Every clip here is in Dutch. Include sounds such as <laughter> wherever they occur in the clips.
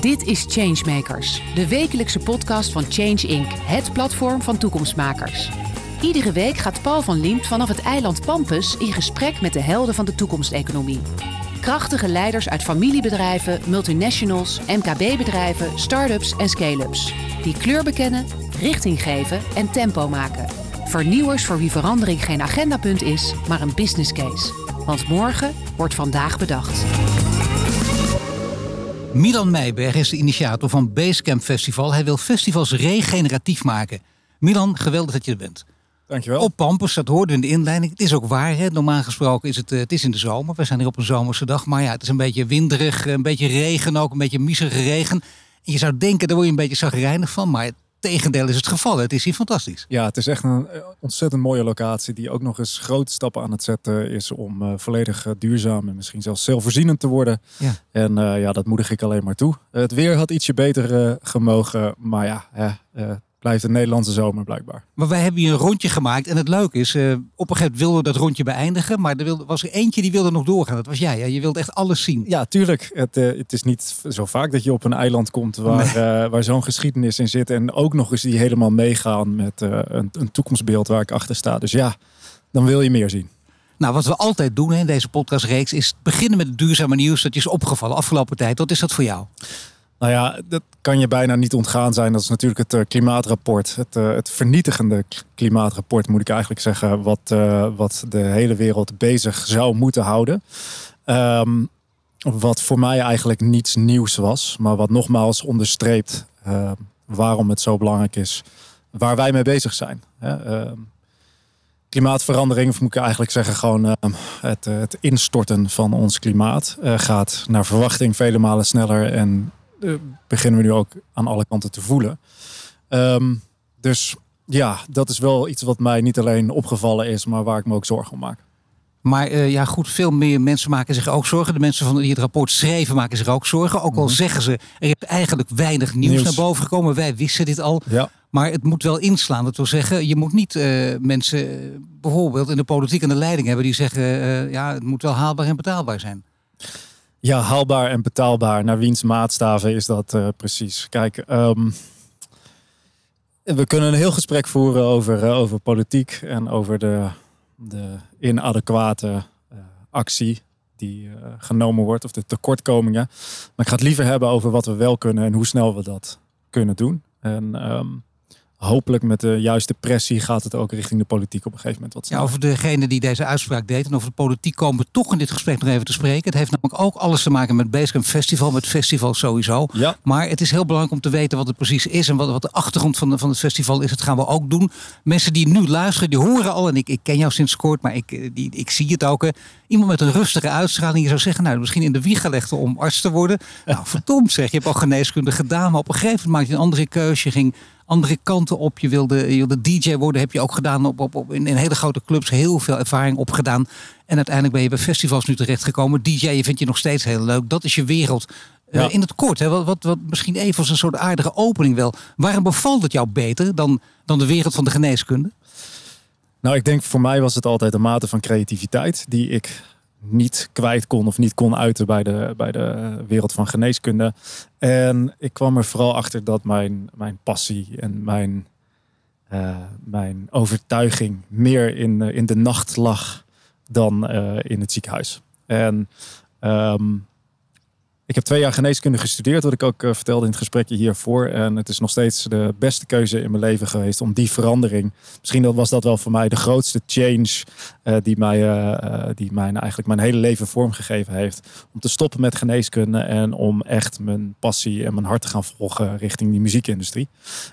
Dit is Changemakers, de wekelijkse podcast van Change Inc., het platform van toekomstmakers. Iedere week gaat Paul van Liemt vanaf het eiland Pampus in gesprek met de helden van de toekomsteconomie. Krachtige leiders uit familiebedrijven, multinationals, MKB-bedrijven, start-ups en scale-ups. Die kleur bekennen, richting geven en tempo maken. Vernieuwers voor wie verandering geen agendapunt is, maar een business case. Want morgen wordt vandaag bedacht. Milan Meijberg is de initiator van Basecamp Festival. Hij wil festivals regeneratief maken. Milan, geweldig dat je er bent. Dankjewel. Op Pampus, dat hoorde in de inleiding. Het is ook waar, hè? normaal gesproken is het, eh, het is in de zomer. We zijn hier op een zomerse dag. Maar ja, het is een beetje winderig, een beetje regen ook, een beetje miserige regen. En je zou denken, daar word je een beetje zagrijnig van. Maar tegendeel is het geval. Het is hier fantastisch. Ja, het is echt een eh, ontzettend mooie locatie die ook nog eens grote stappen aan het zetten is om uh, volledig uh, duurzaam en misschien zelfs zelfvoorzienend te worden. Ja. En uh, ja, dat moedig ik alleen maar toe. het weer had ietsje beter gemogen, maar ja, blijft een Nederlandse zomer blijkbaar. Maar wij hebben hier een rondje gemaakt. En het leuke is, uh, op een gegeven moment wilden we dat rondje beëindigen. Maar er wilde, was er eentje die wilde nog doorgaan. Dat was jij. Hè? Je wilde echt alles zien. Ja, tuurlijk. Het, uh, het is niet zo vaak dat je op een eiland komt waar, nee. uh, waar zo'n geschiedenis in zit. En ook nog eens die helemaal meegaan met een, een toekomstbeeld waar ik achter sta. Dus ja, dan wil je meer zien. Nou, wat we altijd doen in deze podcastreeks is beginnen met het duurzame nieuws dat je is opgevallen afgelopen tijd. Wat is dat voor jou? Nou ja, dat kan je bijna niet ontgaan zijn. Dat is natuurlijk het uh, klimaatrapport. Het, uh, het, vernietigende klimaatrapport, moet ik eigenlijk zeggen. Wat, uh, wat de hele wereld bezig zou moeten houden. Um, wat voor mij eigenlijk niets nieuws was. Maar wat nogmaals onderstreept waarom het zo belangrijk is. Waar wij mee bezig zijn. Ehm, klimaatverandering, of moet ik eigenlijk zeggen, gewoon het, het, instorten van ons klimaat gaat naar verwachting vele malen sneller en beginnen we nu ook aan alle kanten te voelen. Um, dus ja, dat is wel iets wat mij niet alleen opgevallen is, maar waar ik me ook zorgen om maak. Maar uh, ja, goed, veel meer mensen maken zich ook zorgen. De mensen van die het rapport schrijven maken zich ook zorgen. Ook al mm-hmm. zeggen ze, er is eigenlijk weinig nieuws, nieuws, naar boven gekomen. Wij wisten dit al. Ja. Maar het moet wel inslaan. Dat wil zeggen, je moet niet uh, mensen bijvoorbeeld in de politiek en de leiding hebben die zeggen, ja, het moet wel haalbaar en betaalbaar zijn. Ja, haalbaar en betaalbaar. Naar wiens maatstaven is dat uh, precies? Kijk, um, we kunnen een heel gesprek voeren over, uh, over politiek en over de, de inadequate uh, actie die genomen wordt of de tekortkomingen. Maar ik ga het liever hebben over wat we wel kunnen en hoe snel we dat kunnen doen. En um, hopelijk met de juiste pressie gaat het ook richting de politiek op een gegeven moment wat Ja, over degene die deze uitspraak deed en over de politiek komen we toch in dit gesprek nog even te spreken. Het heeft namelijk ook alles te maken met Basecamp Festival, met festival sowieso. Ja. Maar het is heel belangrijk om te weten wat het precies is en wat, wat de achtergrond van, de, van het festival is. Dat gaan we ook doen. Mensen die nu luisteren, die horen al, en ik, ik ken jou sinds kort, maar ik, die, ik zie het ook. Iemand met een rustige uitstraling, je zou zeggen, nou misschien in de wieg gelegd om arts te worden. <laughs> Nou, verdomd zeg, je hebt al geneeskunde gedaan, maar op een gegeven moment maak je een andere keuze. Je ging andere kanten op. Je wilde, je wilde DJ worden, heb je ook gedaan op, op, op, in, in hele grote clubs. Heel veel ervaring opgedaan. En uiteindelijk ben je bij festivals nu terechtgekomen. DJ vind je nog steeds heel leuk. Dat is je wereld. Ja. Uh, in het kort, hè, wat, wat, wat misschien even als een soort aardige opening wel. Waarom bevalt het jou beter dan, dan de wereld van de geneeskunde? Nou, ik denk voor mij was het altijd een mate van creativiteit die ik niet kwijt kon of niet kon uiten bij de, bij de wereld van geneeskunde. En ik kwam er vooral achter dat mijn, mijn passie en mijn, uh, mijn overtuiging meer in, in de nacht lag dan uh, in het ziekenhuis. En um, ik heb twee jaar geneeskunde gestudeerd, wat ik ook uh, vertelde in het gesprekje hiervoor. En het is nog steeds de beste keuze in mijn leven geweest om die verandering. Misschien was dat wel voor mij de grootste change uh, die, mij, uh, die eigenlijk mijn hele leven vormgegeven heeft. Om te stoppen met geneeskunde en om echt mijn passie en mijn hart te gaan volgen richting die muziekindustrie.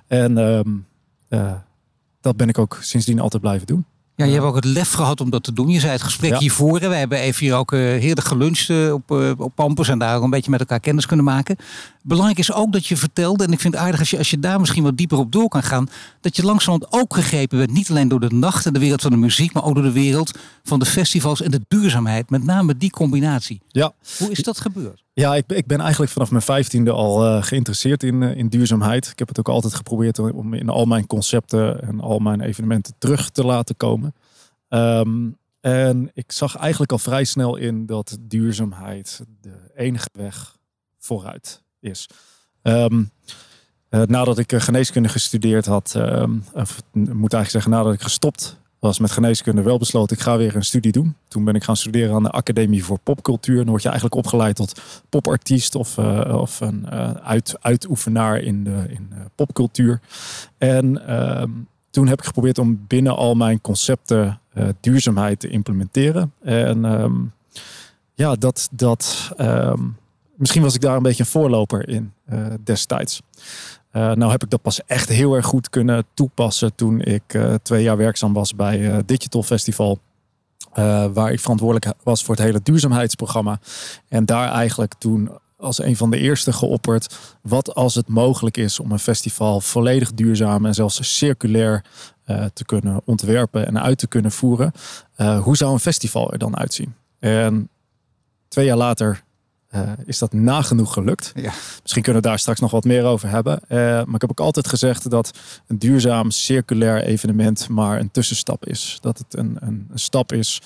En um, dat ben ik ook sindsdien altijd blijven doen. Ja, je hebt ook het lef gehad om dat te doen. Je zei het gesprek ja. hiervoor. We hebben even hier ook uh, heerlijk geluncht uh, op, uh, op Pampus en daar ook een beetje met elkaar kennis kunnen maken. Belangrijk is ook dat je vertelde, en ik vind het aardig als je, als je daar misschien wat dieper op door kan gaan, dat je langzamerhand ook gegrepen werd, niet alleen door de nacht en de wereld van de muziek, maar ook door de wereld van de festivals en de duurzaamheid. Met name die combinatie. Ja. Hoe is dat gebeurd? Ja, ik, ik ben eigenlijk vanaf mijn vijftiende al uh, geïnteresseerd in, uh, in duurzaamheid. Ik heb het ook altijd geprobeerd om in al mijn concepten en al mijn evenementen terug te laten komen. Um, en ik zag eigenlijk al vrij snel in dat duurzaamheid de enige weg vooruit is. Ehm, eh, nadat ik geneeskunde gestudeerd had, ehm, of moet eigenlijk zeggen, nadat ik gestopt was met geneeskunde, wel besloten ik ga weer een studie doen. Toen ben ik gaan studeren aan de Academie voor Popcultuur. Dan word je eigenlijk opgeleid tot popartiest of, of een uit, uitoefenaar in, de, in popcultuur. En ehm, toen heb ik geprobeerd om binnen al mijn concepten duurzaamheid te implementeren. En ja, dat, dat um, misschien was ik daar een beetje een voorloper in uh, destijds. Uh, nou heb ik dat pas echt heel erg goed kunnen toepassen toen ik uh, twee jaar werkzaam was bij Digital Festival. waar ik verantwoordelijk was voor het hele duurzaamheidsprogramma. En daar eigenlijk toen als een van de eerste geopperd. Wat als het mogelijk is om een festival volledig duurzaam en zelfs circulair te kunnen ontwerpen en uit te kunnen voeren. hoe zou een festival er dan uitzien? En Twee jaar later uh, is dat nagenoeg gelukt. Ja. Misschien kunnen we daar straks nog wat meer over hebben. Uh, maar ik heb ook altijd gezegd dat een duurzaam circulair evenement maar een tussenstap is. Dat het een, een, een stap is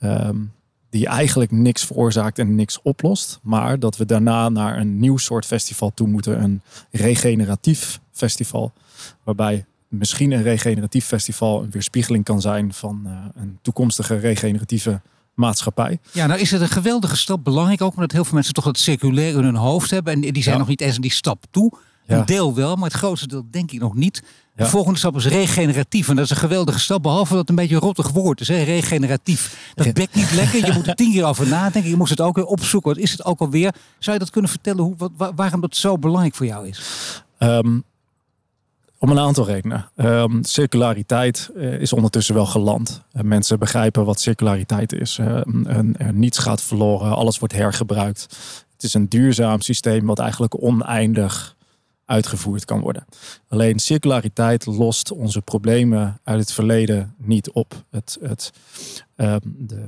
um, die eigenlijk niks veroorzaakt en niks oplost. Maar dat we daarna naar een nieuw soort festival toe moeten. Een regeneratief festival. Waarbij misschien een regeneratief festival een weerspiegeling kan zijn van uh, een toekomstige regeneratieve maatschappij. Ja, nou is het een geweldige stap. Belangrijk ook omdat heel veel mensen toch dat circulair in hun hoofd hebben. En die zijn nog niet eens aan die stap toe. Een deel wel, maar het grootste deel denk ik nog niet. De volgende stap is regeneratief. En dat is een geweldige stap. Behalve dat het een beetje een rottig woord is. Hè? Regeneratief. Dat bekt niet lekker. Je moet er tien keer over nadenken. Je moest het ook weer opzoeken. Wat is het ook alweer? Zou je dat kunnen vertellen? Hoe, wat, waarom dat zo belangrijk voor jou is? Um, om een aantal redenen. Um, circulariteit uh, is ondertussen wel geland. Uh, mensen begrijpen wat circulariteit is. En, niets gaat verloren, alles wordt hergebruikt. Het is een duurzaam systeem wat eigenlijk oneindig uitgevoerd kan worden. Alleen circulariteit lost onze problemen uit het verleden niet op. Het, het, um, de,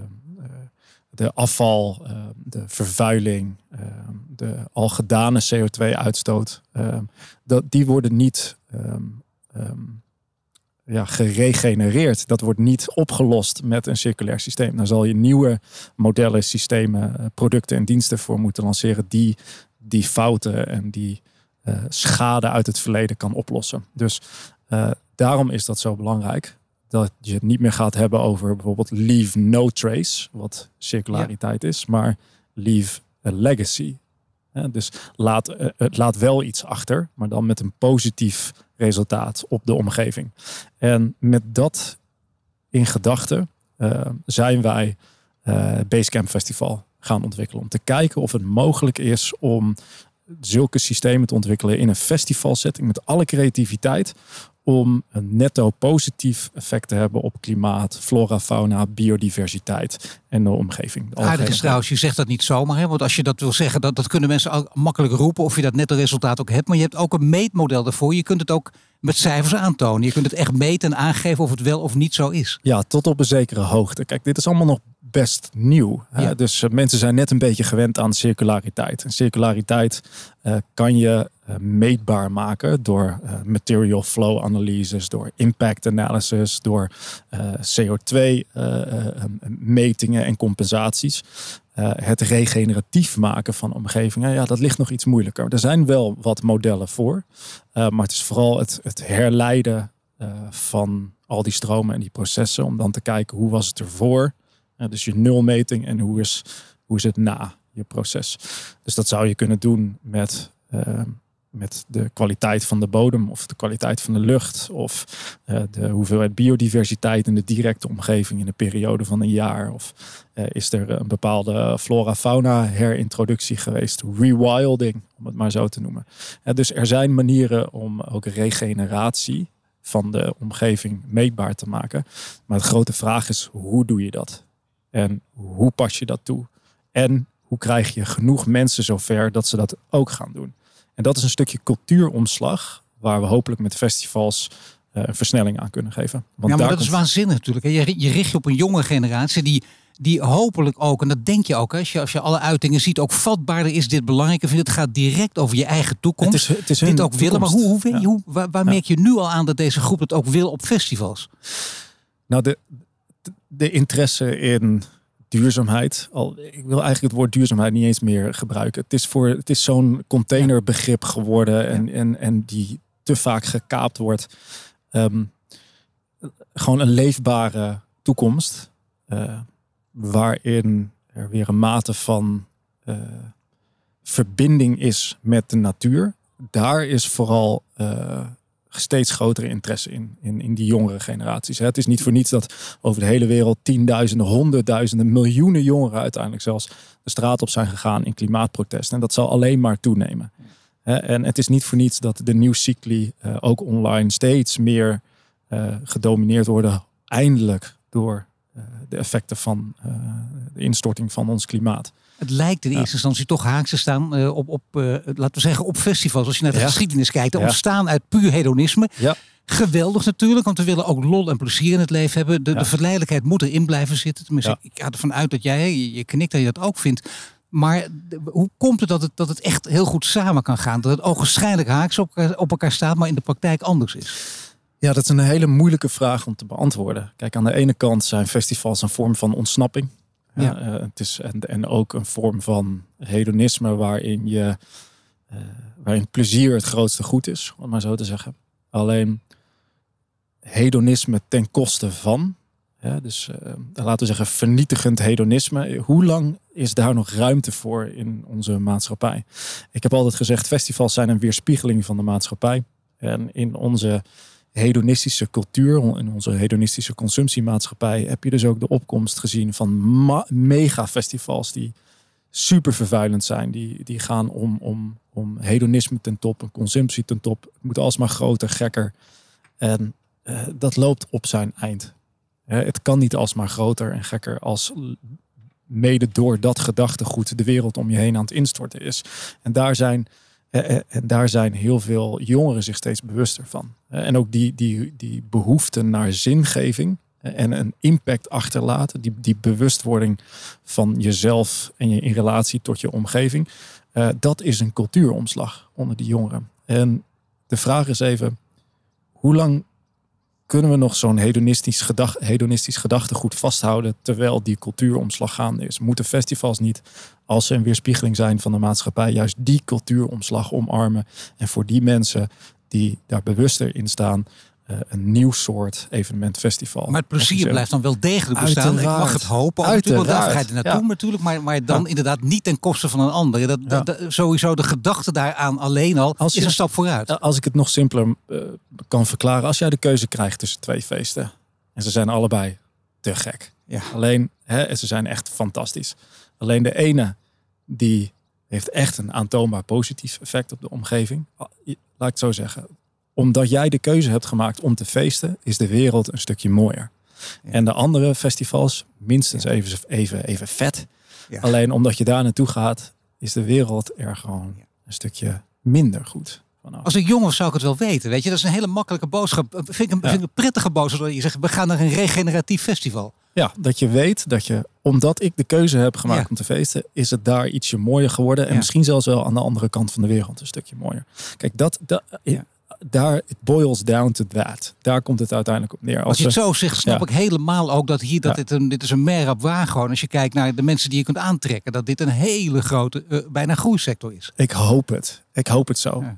de afval, uh, de vervuiling, uh, de al gedane CO2-uitstoot, uh, dat, die worden niet um, um, ja, geregenereerd. Dat wordt niet opgelost met een circulair systeem. Dan zal je nieuwe modellen, systemen, eh, producten en diensten voor moeten lanceren die die fouten en die schade uit het verleden kan oplossen. Dus daarom is dat zo belangrijk dat je het niet meer gaat hebben over bijvoorbeeld leave no trace, wat circulariteit is, maar leave a legacy. dus laat, uh, het laat wel iets achter, maar dan met een positief resultaat op de omgeving. En met dat in gedachten uh, zijn wij uh, Basecamp Festival gaan ontwikkelen. Om te kijken of het mogelijk is om zulke systemen te ontwikkelen in een festivalsetting met alle creativiteit om een netto positief effect te hebben op klimaat, flora, fauna, biodiversiteit en de omgeving. De Aardig is trouwens, je zegt dat niet zomaar. Hè? Want als je dat wil zeggen, dat, dat kunnen mensen ook makkelijk roepen of je dat netto resultaat ook hebt. Maar je hebt ook een meetmodel daarvoor. Je kunt het ook met cijfers aantonen. Je kunt het echt meten en aangeven of het wel of niet zo is. Ja, tot op een zekere hoogte. Kijk, dit is allemaal nog best nieuw. Ja. Dus uh, mensen zijn net een beetje gewend aan circulariteit. En circulariteit uh, kan je meetbaar maken door material flow analyses, door impact analysis, door CO2 metingen en compensaties. het regeneratief maken van omgevingen, ja, dat ligt nog iets moeilijker. Er zijn wel wat modellen voor, maar het is vooral het, het herleiden van al die stromen en die processen om dan te kijken hoe was het ervoor dus je nulmeting en hoe is, hoe is het na je proces. Dus dat zou je kunnen doen met, met de kwaliteit van de bodem of de kwaliteit van de lucht of uh, de hoeveelheid biodiversiteit in de directe omgeving in een periode van een jaar. Of uh, is er een bepaalde flora-fauna herintroductie geweest, rewilding om het maar zo te noemen. dus er zijn manieren om ook regeneratie van de omgeving meetbaar te maken. Maar de grote vraag is, hoe doe je dat? En hoe pas je dat toe? En hoe krijg je genoeg mensen zover dat ze dat ook gaan doen? En dat is een stukje cultuuromslag waar we hopelijk met festivals uh, een versnelling aan kunnen geven. Want ja, maar dat is waanzinnig natuurlijk. Je, je richt je op een jonge generatie die, die hopelijk ook, en dat denk je ook, als je, als je alle uitingen ziet, ook vatbaarder is dit belangrijk. Ik vind het gaat direct over je eigen toekomst. Het is, het is dit ook willen. Maar hoe, hoe, hoe waar, waar merk je nu al aan dat deze groep het ook wil op festivals? Nou, de, de interesse in duurzaamheid. Al, ik wil eigenlijk het woord duurzaamheid niet eens meer gebruiken. Het is, voor, het is zo'n containerbegrip geworden en, en, en die te vaak gekaapt wordt. Ehm, gewoon een leefbare toekomst. Uh, waarin er weer een mate van uh, verbinding is met de natuur. Daar is vooral uh, steeds grotere interesse in, in, in die jongere generaties. Het is niet voor niets dat over de hele wereld tienduizenden, honderdduizenden, miljoenen jongeren uiteindelijk zelfs de straat op zijn gegaan in klimaatprotest. En dat zal alleen maar toenemen. En het is niet voor niets dat de nieuwscycli uh, ook online steeds meer uh, gedomineerd worden, eindelijk door uh, de effecten van de instorting van ons klimaat. Het lijkt in eerste instantie toch haaks te staan uh, op, op uh, laten we zeggen, op festivals. Als je naar de geschiedenis kijkt, ontstaan uit puur hedonisme. Ja. Geweldig natuurlijk, want we willen ook lol en plezier in het leven hebben. De, de verleidelijkheid moet erin blijven zitten. Tenminste, ik ga ervan uit dat jij, je, je knikt dat je dat ook vindt. Maar de, hoe komt het dat, het dat het echt heel goed samen kan gaan? Dat het ogenschijnlijk haaks op, op elkaar staat, maar in de praktijk anders is? Ja, dat is een hele moeilijke vraag om te beantwoorden. Kijk, aan de ene kant zijn festivals een vorm van ontsnapping. Ja. Uh, het is, en, en ook een vorm van hedonisme waarin, je, uh, waarin plezier het grootste goed is, om maar zo te zeggen. Alleen hedonisme ten koste van, ja, dus laten we zeggen vernietigend hedonisme. Hoe lang is daar nog ruimte voor in onze maatschappij? Ik heb altijd gezegd, festivals zijn een weerspiegeling van de maatschappij. En in onze hedonistische cultuur, in onze hedonistische consumptiemaatschappij, heb je dus ook de opkomst gezien van mega festivals die super vervuilend zijn. Die, die gaan om, om, om hedonisme ten top, en consumptie ten top. Het moet alsmaar groter, gekker. En uh, dat loopt op zijn eind. het kan niet alsmaar groter en gekker als mede door dat gedachtegoed de wereld om je heen aan het instorten is. En daar zijn eh, eh, en daar zijn heel veel jongeren zich steeds bewuster van. Eh, en ook die, die, die behoefte naar zingeving en een impact achterlaten, die, die bewustwording van jezelf en je in relatie tot je omgeving, dat is een cultuuromslag onder die jongeren. En de vraag is even, hoe lang kunnen we nog zo'n hedonistisch, gedag, hedonistisch gedachtegoed vasthouden terwijl die cultuuromslag gaande is? Moeten festivals niet, als ze een weerspiegeling zijn van de maatschappij, juist die cultuuromslag omarmen en voor die mensen die daar bewuster in staan, uh, een nieuw soort evenementfestival. Maar het plezier blijft dan wel degelijk bestaan. Uiteraard. Ik mag het hopen. Natuurlijk, daar ga je naartoe ja. natuurlijk. Maar, maar dan ja. inderdaad niet ten koste van een ander. Dat, ja. dat, sowieso de gedachte daaraan alleen al als je, is een stap vooruit. Als ik het nog simpeler uh, kan verklaren. Als jij de keuze krijgt tussen twee feesten. En ze zijn allebei te gek. Ja. Alleen, hè, ze zijn echt fantastisch. Alleen de ene die heeft echt een aantoonbaar positief effect op de omgeving. Laat ik het zo zeggen omdat jij de keuze hebt gemaakt om te feesten, is de wereld een stukje mooier. Ja. En de andere festivals minstens ja. even, even, even vet. Ja. Alleen omdat je daar naartoe gaat, is de wereld er gewoon een stukje minder goed. Vanaf. Als ik jong was, zou ik het wel weten. Weet je, dat is een hele makkelijke boodschap. Vind ik een, vind ik een prettige boodschap dat je zegt: we gaan naar een regeneratief festival. Ja, dat je weet dat je, omdat ik de keuze heb gemaakt om te feesten, is het daar ietsje mooier geworden. En misschien zelfs wel aan de andere kant van de wereld een stukje mooier. Kijk, dat, dat daar, it boils down to that. Daar komt het uiteindelijk op neer. Als, Als je het zo zegt, snap ik helemaal ook dat hier, dat dit, een, dit is een mer op waar gewoon. Als je kijkt naar de mensen die je kunt aantrekken, dat dit een hele grote, uh, bijna groeisector is. Ik hoop het. Ik hoop het zo. Uh,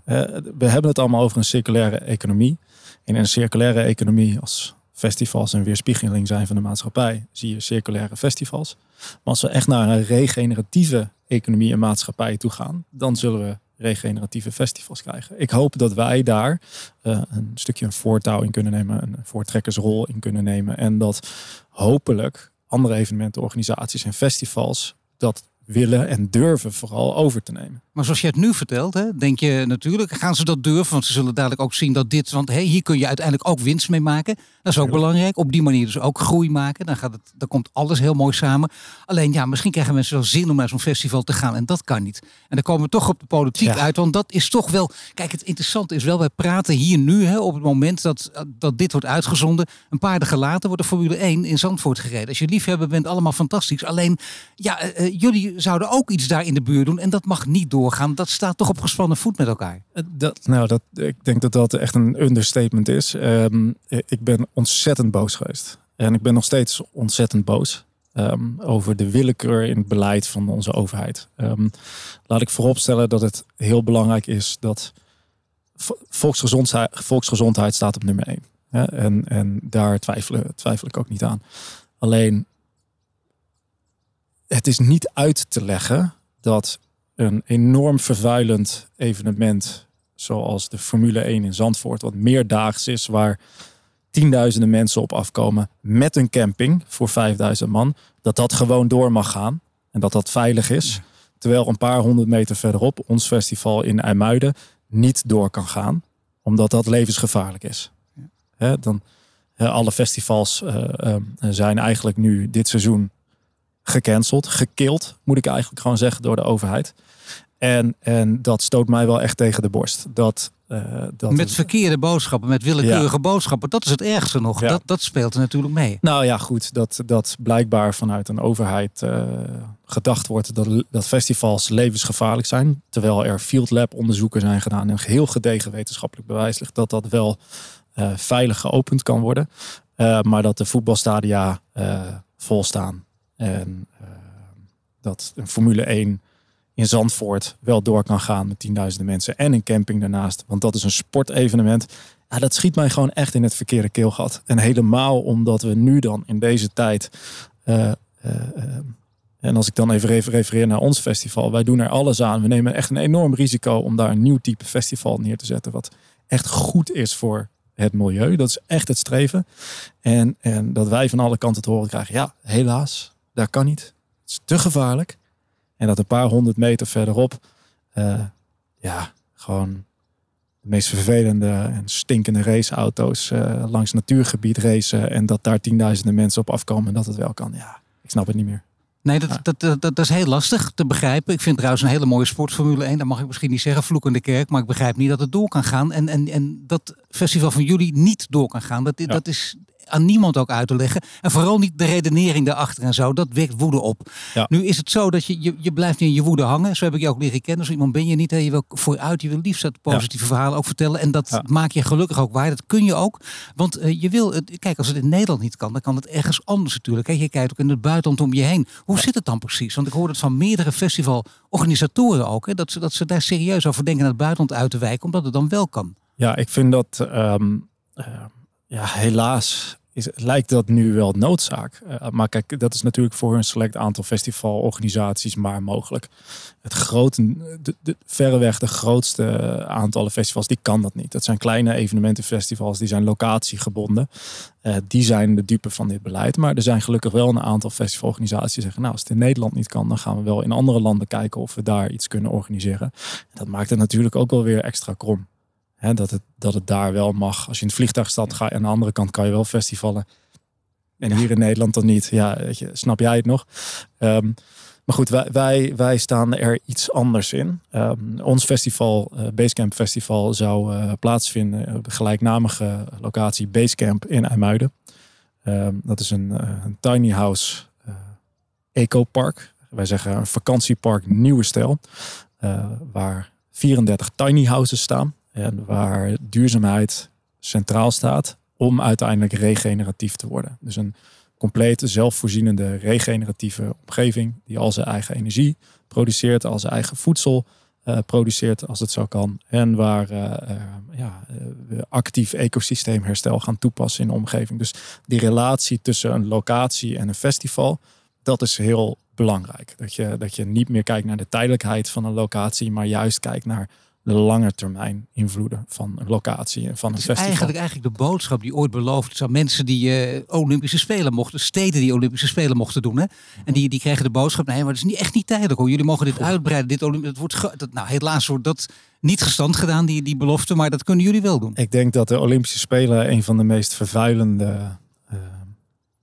we hebben het allemaal over een circulaire economie. En in een circulaire economie, als festivals een weerspiegeling zijn van de maatschappij, zie je circulaire festivals. Maar als we echt naar een regeneratieve economie en maatschappij toe gaan, dan zullen we regeneratieve festivals krijgen. Ik hoop dat wij daar uh, een stukje een voortouw in kunnen nemen, een voortrekkersrol in kunnen nemen. En dat hopelijk andere evenementenorganisaties en festivals dat willen en durven vooral over te nemen. Maar zoals je het nu vertelt, hè, denk je natuurlijk, gaan ze dat durven? Want ze zullen dadelijk ook zien dat dit, want hey, hier kun je uiteindelijk ook winst mee maken. Dat is ook belangrijk. Op die manier dus ook groei maken. Dan, gaat het, dan komt alles heel mooi samen. Alleen ja, misschien krijgen mensen wel zin om naar zo'n festival te gaan en dat kan niet. En dan komen we toch op de politiek uit, want dat is toch wel, kijk het interessante is wel, wij praten hier nu hè, op het moment dat, dat dit wordt uitgezonden. Een paar dagen later wordt de Formule 1 in Zandvoort gereden. Als je liefhebber bent, allemaal fantastisch. Alleen, ja, uh, jullie zouden ook iets daar in de buurt doen en dat mag niet door gaan, dat staat toch op gespannen voet met elkaar. Eh, dat, nou, dat, ik denk dat dat echt een understatement is. Um, ik ben ontzettend boos geweest. En ik ben nog steeds ontzettend boos. ehm, over de willekeur in het beleid van onze overheid. Ehm, laat ik vooropstellen dat het heel belangrijk is dat volksgezondheid, volksgezondheid staat op nummer één. En, en daar twijfel, twijfel ik ook niet aan. Alleen, het is niet uit te leggen dat een enorm vervuilend evenement zoals de Formule 1 in Zandvoort, wat meerdaags is, waar tienduizenden mensen op afkomen met een camping voor 5000 man, dat dat gewoon door mag gaan en dat dat veilig is. Terwijl een paar honderd meter verderop ons festival in IJmuiden niet door kan gaan, omdat dat levensgevaarlijk is. dan, alle festivals uh, zijn eigenlijk nu dit seizoen gecanceld, gekild, moet ik eigenlijk gewoon zeggen, door de overheid. En, en dat stoot mij wel echt tegen de borst. Dat, uh, dat met verkeerde boodschappen, met willekeurige boodschappen. Dat is het ergste nog. Dat, dat speelt er natuurlijk mee. Nou ja, goed. Dat, dat blijkbaar vanuit een overheid uh, gedacht wordt dat, dat festivals levensgevaarlijk zijn. Terwijl er field lab onderzoeken zijn gedaan. En heel gedegen wetenschappelijk bewijs ligt dat dat wel uh, veilig geopend kan worden. maar dat de voetbalstadia volstaan. En dat een Formule 1 in Zandvoort wel door kan gaan met tienduizenden mensen. En een camping daarnaast. Want dat is een sportevenement. Ja, dat schiet mij gewoon echt in het verkeerde keelgat. En helemaal omdat we nu dan in deze tijd. Uh, en als ik dan even refereer naar ons festival. Wij doen er alles aan. We nemen echt een enorm risico om daar een nieuw type festival neer te zetten. Wat echt goed is voor het milieu. Dat is echt het streven. En, en dat wij van alle kanten te horen krijgen. Ja, helaas, dat kan niet. Het is te gevaarlijk. En dat een paar honderd meter verderop, uh, ja, gewoon de meest vervelende en stinkende raceauto's uh, langs natuurgebied racen. En dat daar tienduizenden mensen op afkomen en dat het wel kan. Ja, ik snap het niet meer. Nee, dat, dat, dat, dat, is heel lastig te begrijpen. Ik vind trouwens een hele mooie sportformule 1. Dat mag ik misschien niet zeggen, vloekende kerk. Maar ik begrijp niet dat het door kan gaan. En, en, en dat festival van jullie niet door kan gaan. Dat, dat is aan niemand ook uit te leggen. En vooral niet de redenering daarachter en zo. Dat wekt woede op. Nu is het zo dat je, je, je blijft in je woede hangen. Zo heb ik je ook leren kennen. Zo iemand ben je niet. Hè. Je wil vooruit. Je wil liefst het positieve verhalen ook vertellen. En dat maak je gelukkig ook waar. Dat kun je ook. Want uh, je wil, kijk, als het in Nederland niet kan, dan kan het ergens anders natuurlijk. Hè. Je kijkt ook in het buitenland om je heen. Hoe zit het dan precies? Want ik hoor het van meerdere festivalorganisatoren ook. Hè, dat, ze, dat ze daar serieus over denken naar het buitenland uit te wijken. Omdat het dan wel kan. Ja, ik vind dat... Um, ja, helaas is, lijkt dat nu wel noodzaak. Uh, maar kijk, dat is natuurlijk voor een select aantal festivalorganisaties maar mogelijk. Het grote, de, verreweg de grootste aantallen festivals, die kan dat niet. Dat zijn kleine evenementenfestivals, die zijn locatiegebonden. Uh, die zijn de dupe van dit beleid. Maar er zijn gelukkig wel een aantal festivalorganisaties die zeggen, nou, als het in Nederland niet kan, dan gaan we wel in andere landen kijken of we daar iets kunnen organiseren. En dat maakt het natuurlijk ook wel weer extra krom dat, het, dat het daar wel mag. Als je in het vliegtuig staat, ga je aan de andere kant kan je wel festivalen. En hier in Nederland dan niet. Ja, weet je, snap jij het nog? Um, maar goed, wij, wij, wij staan er iets anders in. Um, ons festival, uh, Basecamp Festival, zou uh, plaatsvinden op de gelijknamige locatie Basecamp in IJmuiden. Um, dat is een, uh, een tiny house eco-park. Wij zeggen een vakantiepark nieuwe stijl. waar 34 tiny houses staan. En waar duurzaamheid centraal staat om uiteindelijk regeneratief te worden. Dus een complete zelfvoorzienende regeneratieve omgeving die al zijn eigen energie produceert, al zijn eigen voedsel uh, produceert als het zo kan. En waar uh, uh, ja, we actief ecosysteemherstel gaan toepassen in de omgeving. Dus die relatie tussen een locatie en een festival, dat is heel belangrijk. Dat je, dat je niet meer kijkt naar de tijdelijkheid van een locatie, maar juist kijkt naar de lange termijn invloeden van een locatie en van een festival. Eigenlijk, eigenlijk de boodschap die ooit beloofd is aan mensen die uh, Olympische Spelen mochten, steden die Olympische Spelen mochten doen. Hè? En die, die kregen de boodschap, nee, maar het is niet, echt niet tijdelijk hoor. Jullie mogen dit uitbreiden. Dit Olymp dat wordt dat, nou, helaas wordt dat niet gestand gedaan, die, die belofte, maar dat kunnen jullie wel doen. Ik denk dat de Olympische Spelen een van de meest vervuilende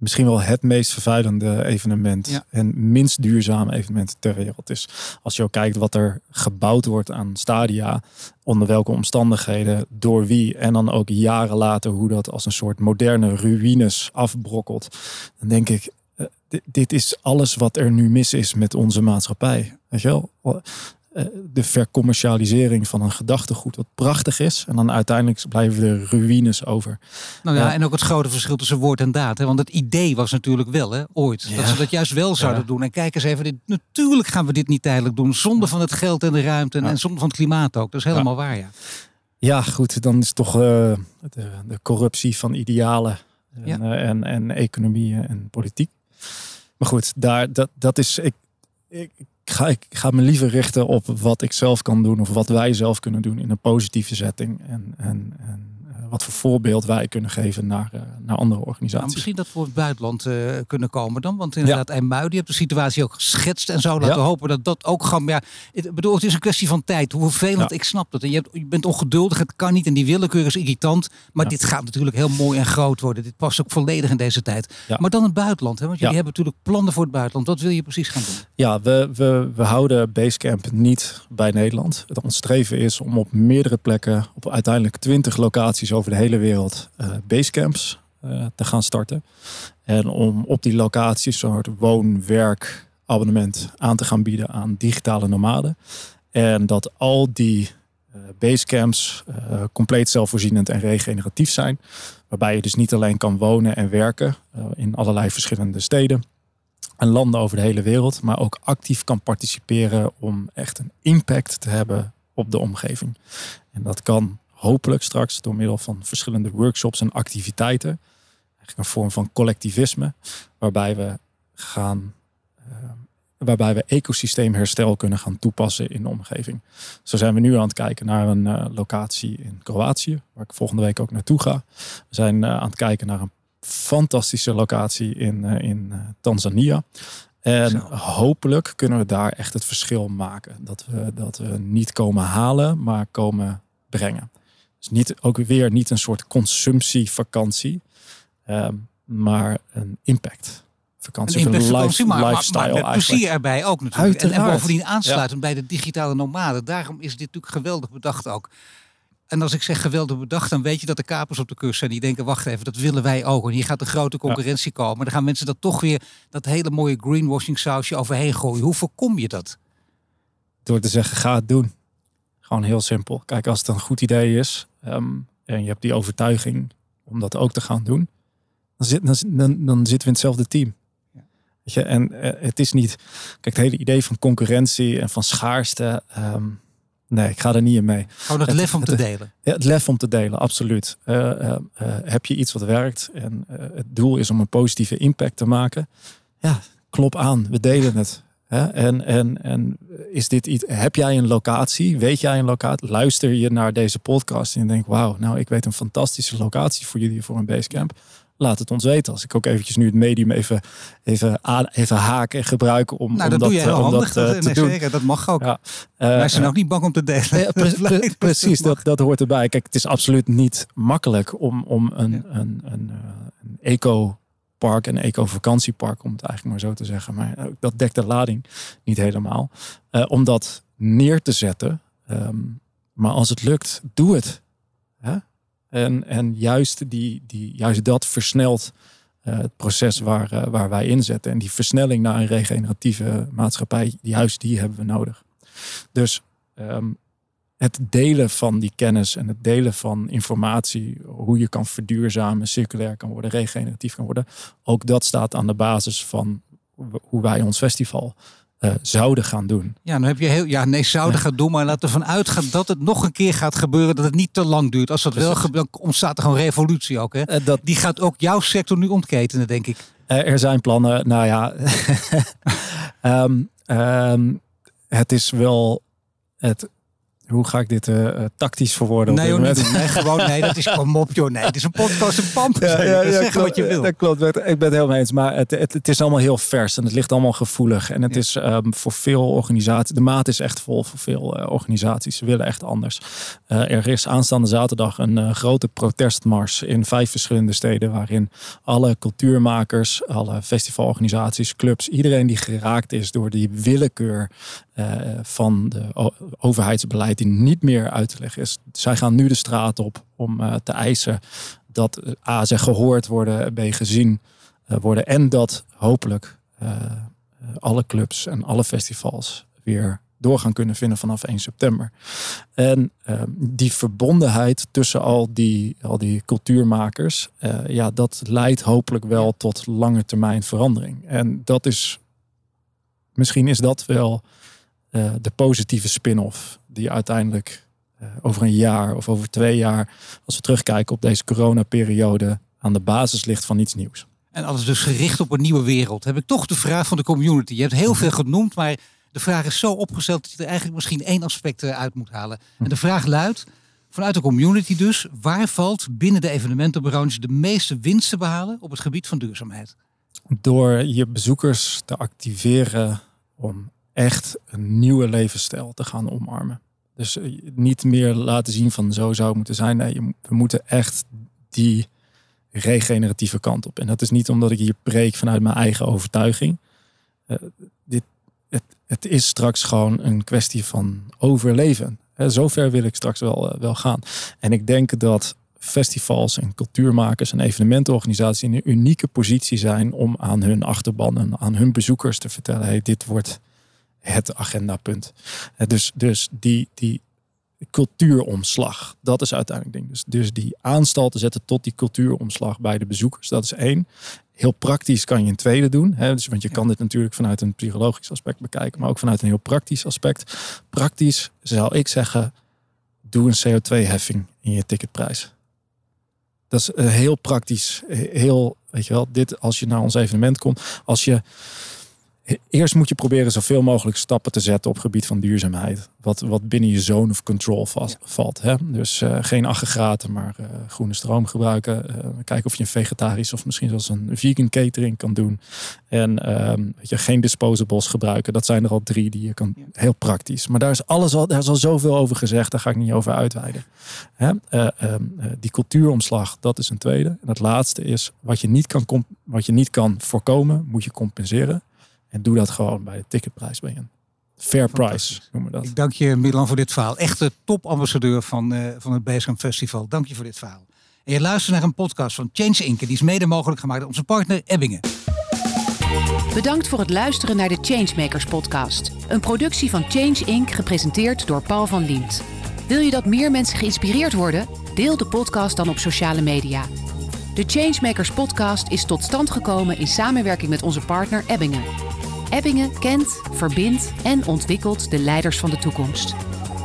misschien wel het meest vervuilende evenement en minst duurzame evenement ter wereld is. Als je ook kijkt wat er gebouwd wordt aan stadia, onder welke omstandigheden, door wie en dan ook jaren later hoe dat als een soort moderne ruïnes afbrokkelt, dan denk ik, eh, dit, dit is alles wat er nu mis is met onze maatschappij. Weet je wel? De vercommercialisering van een gedachtegoed wat prachtig is. En dan uiteindelijk blijven er ruïnes over. Nou ja, en ook het grote verschil tussen woord en daad. Hè? Want het idee was natuurlijk wel, hè, ooit, dat ze dat juist wel zouden doen. En kijk eens even, dit, natuurlijk gaan we dit niet tijdelijk doen. Zonder van het geld en de ruimte en, en zonder van het klimaat ook. Dat is helemaal waar, ja. Ja, goed, dan is toch de, de, corruptie van idealen en, en, en economie en politiek. Maar goed, daar, dat, dat is. Ik, ik, ga, ik ga me liever richten op wat ik zelf kan doen of wat wij zelf kunnen doen in een positieve setting. En, en, en wat voor voorbeeld wij kunnen geven naar, uh, naar andere organisaties. Nou, misschien dat we het buitenland uh, kunnen komen dan. Want inderdaad, ja. IJmuiden, je hebt de situatie ook geschetst en zo. Laten we hopen dat dat ook gewoon... Ja, bedoel, het is een kwestie van tijd. Hoe vervelend, ja. ik snap dat. En je, hebt, je, bent ongeduldig, het kan niet. En die willekeur is irritant. Maar dit gaat natuurlijk heel mooi en groot worden. Dit past ook volledig in deze tijd. Maar dan het buitenland. Hè? Want jullie hebben natuurlijk plannen voor het buitenland. Wat wil je precies gaan doen? Ja, we, we, we houden Basecamp niet bij Nederland. Ons streven is om op meerdere plekken, op uiteindelijk 20 locaties over de hele wereld uh, basecamps uh, te gaan starten. En om op die locaties een soort woon-werk abonnement aan te gaan bieden aan digitale nomaden. En dat al die uh, basecamps uh, compleet zelfvoorzienend en regeneratief zijn. Waarbij je dus niet alleen kan wonen en werken in allerlei verschillende steden en landen over de hele wereld, maar ook actief kan participeren om echt een impact te hebben op de omgeving. En dat kan hopelijk straks door middel van verschillende workshops en activiteiten. Eigenlijk een vorm van collectivisme, waarbij we gaan. Uh, waarbij we ecosysteemherstel kunnen gaan toepassen in de omgeving. Zo zijn we nu aan het kijken naar een uh, locatie in Kroatië, waar ik volgende week ook naartoe ga. We zijn uh, aan het kijken naar een fantastische locatie in, in Tanzania. En Zo. hopelijk kunnen we daar echt het verschil maken. Dat we, dat we niet komen halen, maar komen brengen. Dus niet, ook weer niet een soort consumptievakantie, um, maar een impact. Vakantie, een life, maar, lifestyle maar, maar met plezier erbij ook natuurlijk. En, en, bovendien aansluitend ja. bij de digitale nomaden. Daarom is dit natuurlijk geweldig bedacht ook. En als ik zeg geweldig bedacht, dan weet je dat de kapers op de kust zijn. Die denken, wacht even, dat willen wij ook. En hier gaat de grote concurrentie ja. komen. Dan gaan mensen dat toch weer, dat hele mooie greenwashing sausje overheen gooien. Hoe voorkom je dat? Door te zeggen, ga het doen. Gewoon heel simpel. Kijk, als het een goed idee is um, en je hebt die overtuiging om dat ook te gaan doen, dan, zit, dan, dan, dan zitten we in hetzelfde team. Weet je, en uh, het is niet, kijk, het hele idee van concurrentie en van schaarste. Um, nee, ik ga er niet in mee. Gewoon het, het lef om het, te delen. Ja, het lef om te delen, absoluut. Uh, uh, heb je iets wat werkt en het doel is om een positieve impact te maken? Ja, klop aan, we delen het. En, en, en is dit iets, heb jij een locatie? Weet jij een locatie? Luister je naar deze podcast en je denkt, wauw, nou ik weet een fantastische locatie voor jullie voor een basecamp. Laat het ons weten. Als ik ook eventjes nu het medium even, even, aan, even haken en gebruiken om, nou, dat, om dat, doe je om dat uh, te nee, doen. Zeker, dat mag ook. Ja. Uh, zijn ook niet bang om te delen. Ja, pre <laughs> pre precies, dat, dat hoort erbij. Kijk, het is absoluut niet makkelijk om, om een, ja. een, een, een eco park en eco-vakantiepark, om het eigenlijk maar zo te zeggen. Maar dat dekt de lading niet helemaal. Uh, om dat neer te zetten. Um, maar als het lukt, doe het. Hè? En, en juist, die, die, juist dat versnelt uh, het proces waar, waar wij inzetten. En die versnelling naar een regeneratieve maatschappij, juist die hebben we nodig. Dus um, het delen van die kennis en het delen van informatie, hoe je kan verduurzamen, circulair kan worden, regeneratief kan worden, ook dat staat aan de basis van hoe wij ons festival uh, zouden gaan doen. Ja, dan heb je heel, ja, nee, zouden ja. gaan doen, maar laten we ervan uitgaan dat het nog een keer gaat gebeuren, dat het niet te lang duurt. Als dat Precies. wel gebeurt, dan ontstaat er gewoon revolutie ook. Hè? Uh, dat, Die gaat ook jouw sector nu ontketenen, denk ik. Uh, er zijn plannen, nou ja, um, <laughs> um, het is wel het hoe ga ik dit uh, tactisch verwoorden? Nee, joh, niet nee, gewoon, nee, dat is kom op, joh. Nee, het is een podcast, een pamp. Ja, ja, ja, zeg wat je wil. Dat klopt, ik ben het helemaal eens. Maar het, het, het, is allemaal heel vers en het ligt allemaal gevoelig. En het is um, voor veel organisaties, de maat is echt vol voor veel uh, organisaties. Ze willen echt anders. Uh, er is aanstaande zaterdag een grote protestmars in vijf verschillende steden. Waarin alle cultuurmakers, alle festivalorganisaties, clubs, iedereen die geraakt is door die willekeur van de overheidsbeleid die niet meer uit te leggen is. Zij gaan nu de straat op om uh, te eisen dat uh, A, ze gehoord worden, B, gezien uh, worden. En dat hopelijk alle clubs en alle festivals weer door gaan kunnen vinden vanaf 1 september. En die verbondenheid tussen al die, al die cultuurmakers, ja, dat leidt hopelijk wel tot lange termijn verandering. En dat is, misschien is dat wel uh, de positieve spin-off die uiteindelijk uh, over een jaar of over twee jaar, als we terugkijken op deze coronaperiode, aan de basis ligt van iets nieuws. En alles dus gericht op een nieuwe wereld. Heb ik toch de vraag van de community. Je hebt heel veel genoemd, maar de vraag is zo opgesteld dat je er eigenlijk misschien één aspect eh, uit moet halen. En de vraag luidt, vanuit de community dus, waar valt binnen de evenementenbranche de meeste winst te behalen op het gebied van duurzaamheid? Door je bezoekers te activeren om echt een nieuwe levensstijl te gaan omarmen. Dus eh, niet meer laten zien van zo zou het moeten zijn. Nee, we moeten echt die regeneratieve kant op. En dat is niet omdat ik hier preek vanuit mijn eigen overtuiging. Uh, dit, het, het, is straks gewoon een kwestie van overleven. Zo zover wil ik straks wel, uh, wel gaan. En ik denk dat festivals en cultuurmakers en evenementenorganisaties in een unieke positie zijn om aan hun achterban en aan hun bezoekers te vertellen: hey, dit wordt het agendapunt. Dus, dus die, die cultuuromslag, dat is uiteindelijk ding. Dus, dus die aanstal te zetten tot die cultuuromslag bij de bezoekers, dat is één. Heel praktisch kan je een tweede doen. Hè? Dus, want je kan dit natuurlijk vanuit een psychologisch aspect bekijken, maar ook vanuit een heel praktisch aspect. Praktisch zou ik zeggen, doe een CO2-heffing in je ticketprijs. Dat is heel praktisch. Heel, weet je wel, dit als je naar ons evenement komt. Als je Eerst moet je proberen zoveel mogelijk stappen te zetten op gebied van duurzaamheid. Wat, wat binnen je zone of control valt. Hè? Dus uh, geen aggregaten, maar uh, groene stroom gebruiken. Uh, kijken of je een vegetarisch of misschien zelfs een vegan catering kan doen. En ehm, weet je, geen disposables gebruiken. Dat zijn er al drie die je kan. Heel praktisch. Maar daar is alles al, daar is al zoveel over gezegd. Daar ga ik niet over uitweiden. Hè? Um, die cultuuromslag, dat is een tweede. En het laatste is wat je niet kan, wat je niet kan voorkomen, moet je compenseren. En doe dat gewoon bij de ticketprijs bij een fair price noemen we dat. Ik dank je Milan voor dit verhaal. Echte topambassadeur van, uh, van het Basecamp Festival. Dank je voor dit verhaal. En je luistert naar een podcast van Change Inc. Die is mede mogelijk gemaakt door onze partner Ebbingen. Bedankt voor het luisteren naar de Changemakers podcast. Een productie van Change Inc. gepresenteerd door Paul van Liemt. Wil je dat meer mensen geïnspireerd worden? Deel de podcast dan op sociale media. De Changemakers podcast is tot stand gekomen in samenwerking met onze partner Ebbingen. Ebbingen kent, verbindt en ontwikkelt de leiders van de toekomst.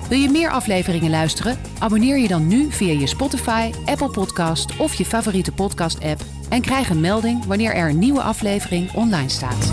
Wil je meer afleveringen luisteren? Abonneer je dan nu via je Spotify, Apple Podcast of je favoriete podcast-app en krijg een melding wanneer er een nieuwe aflevering online staat.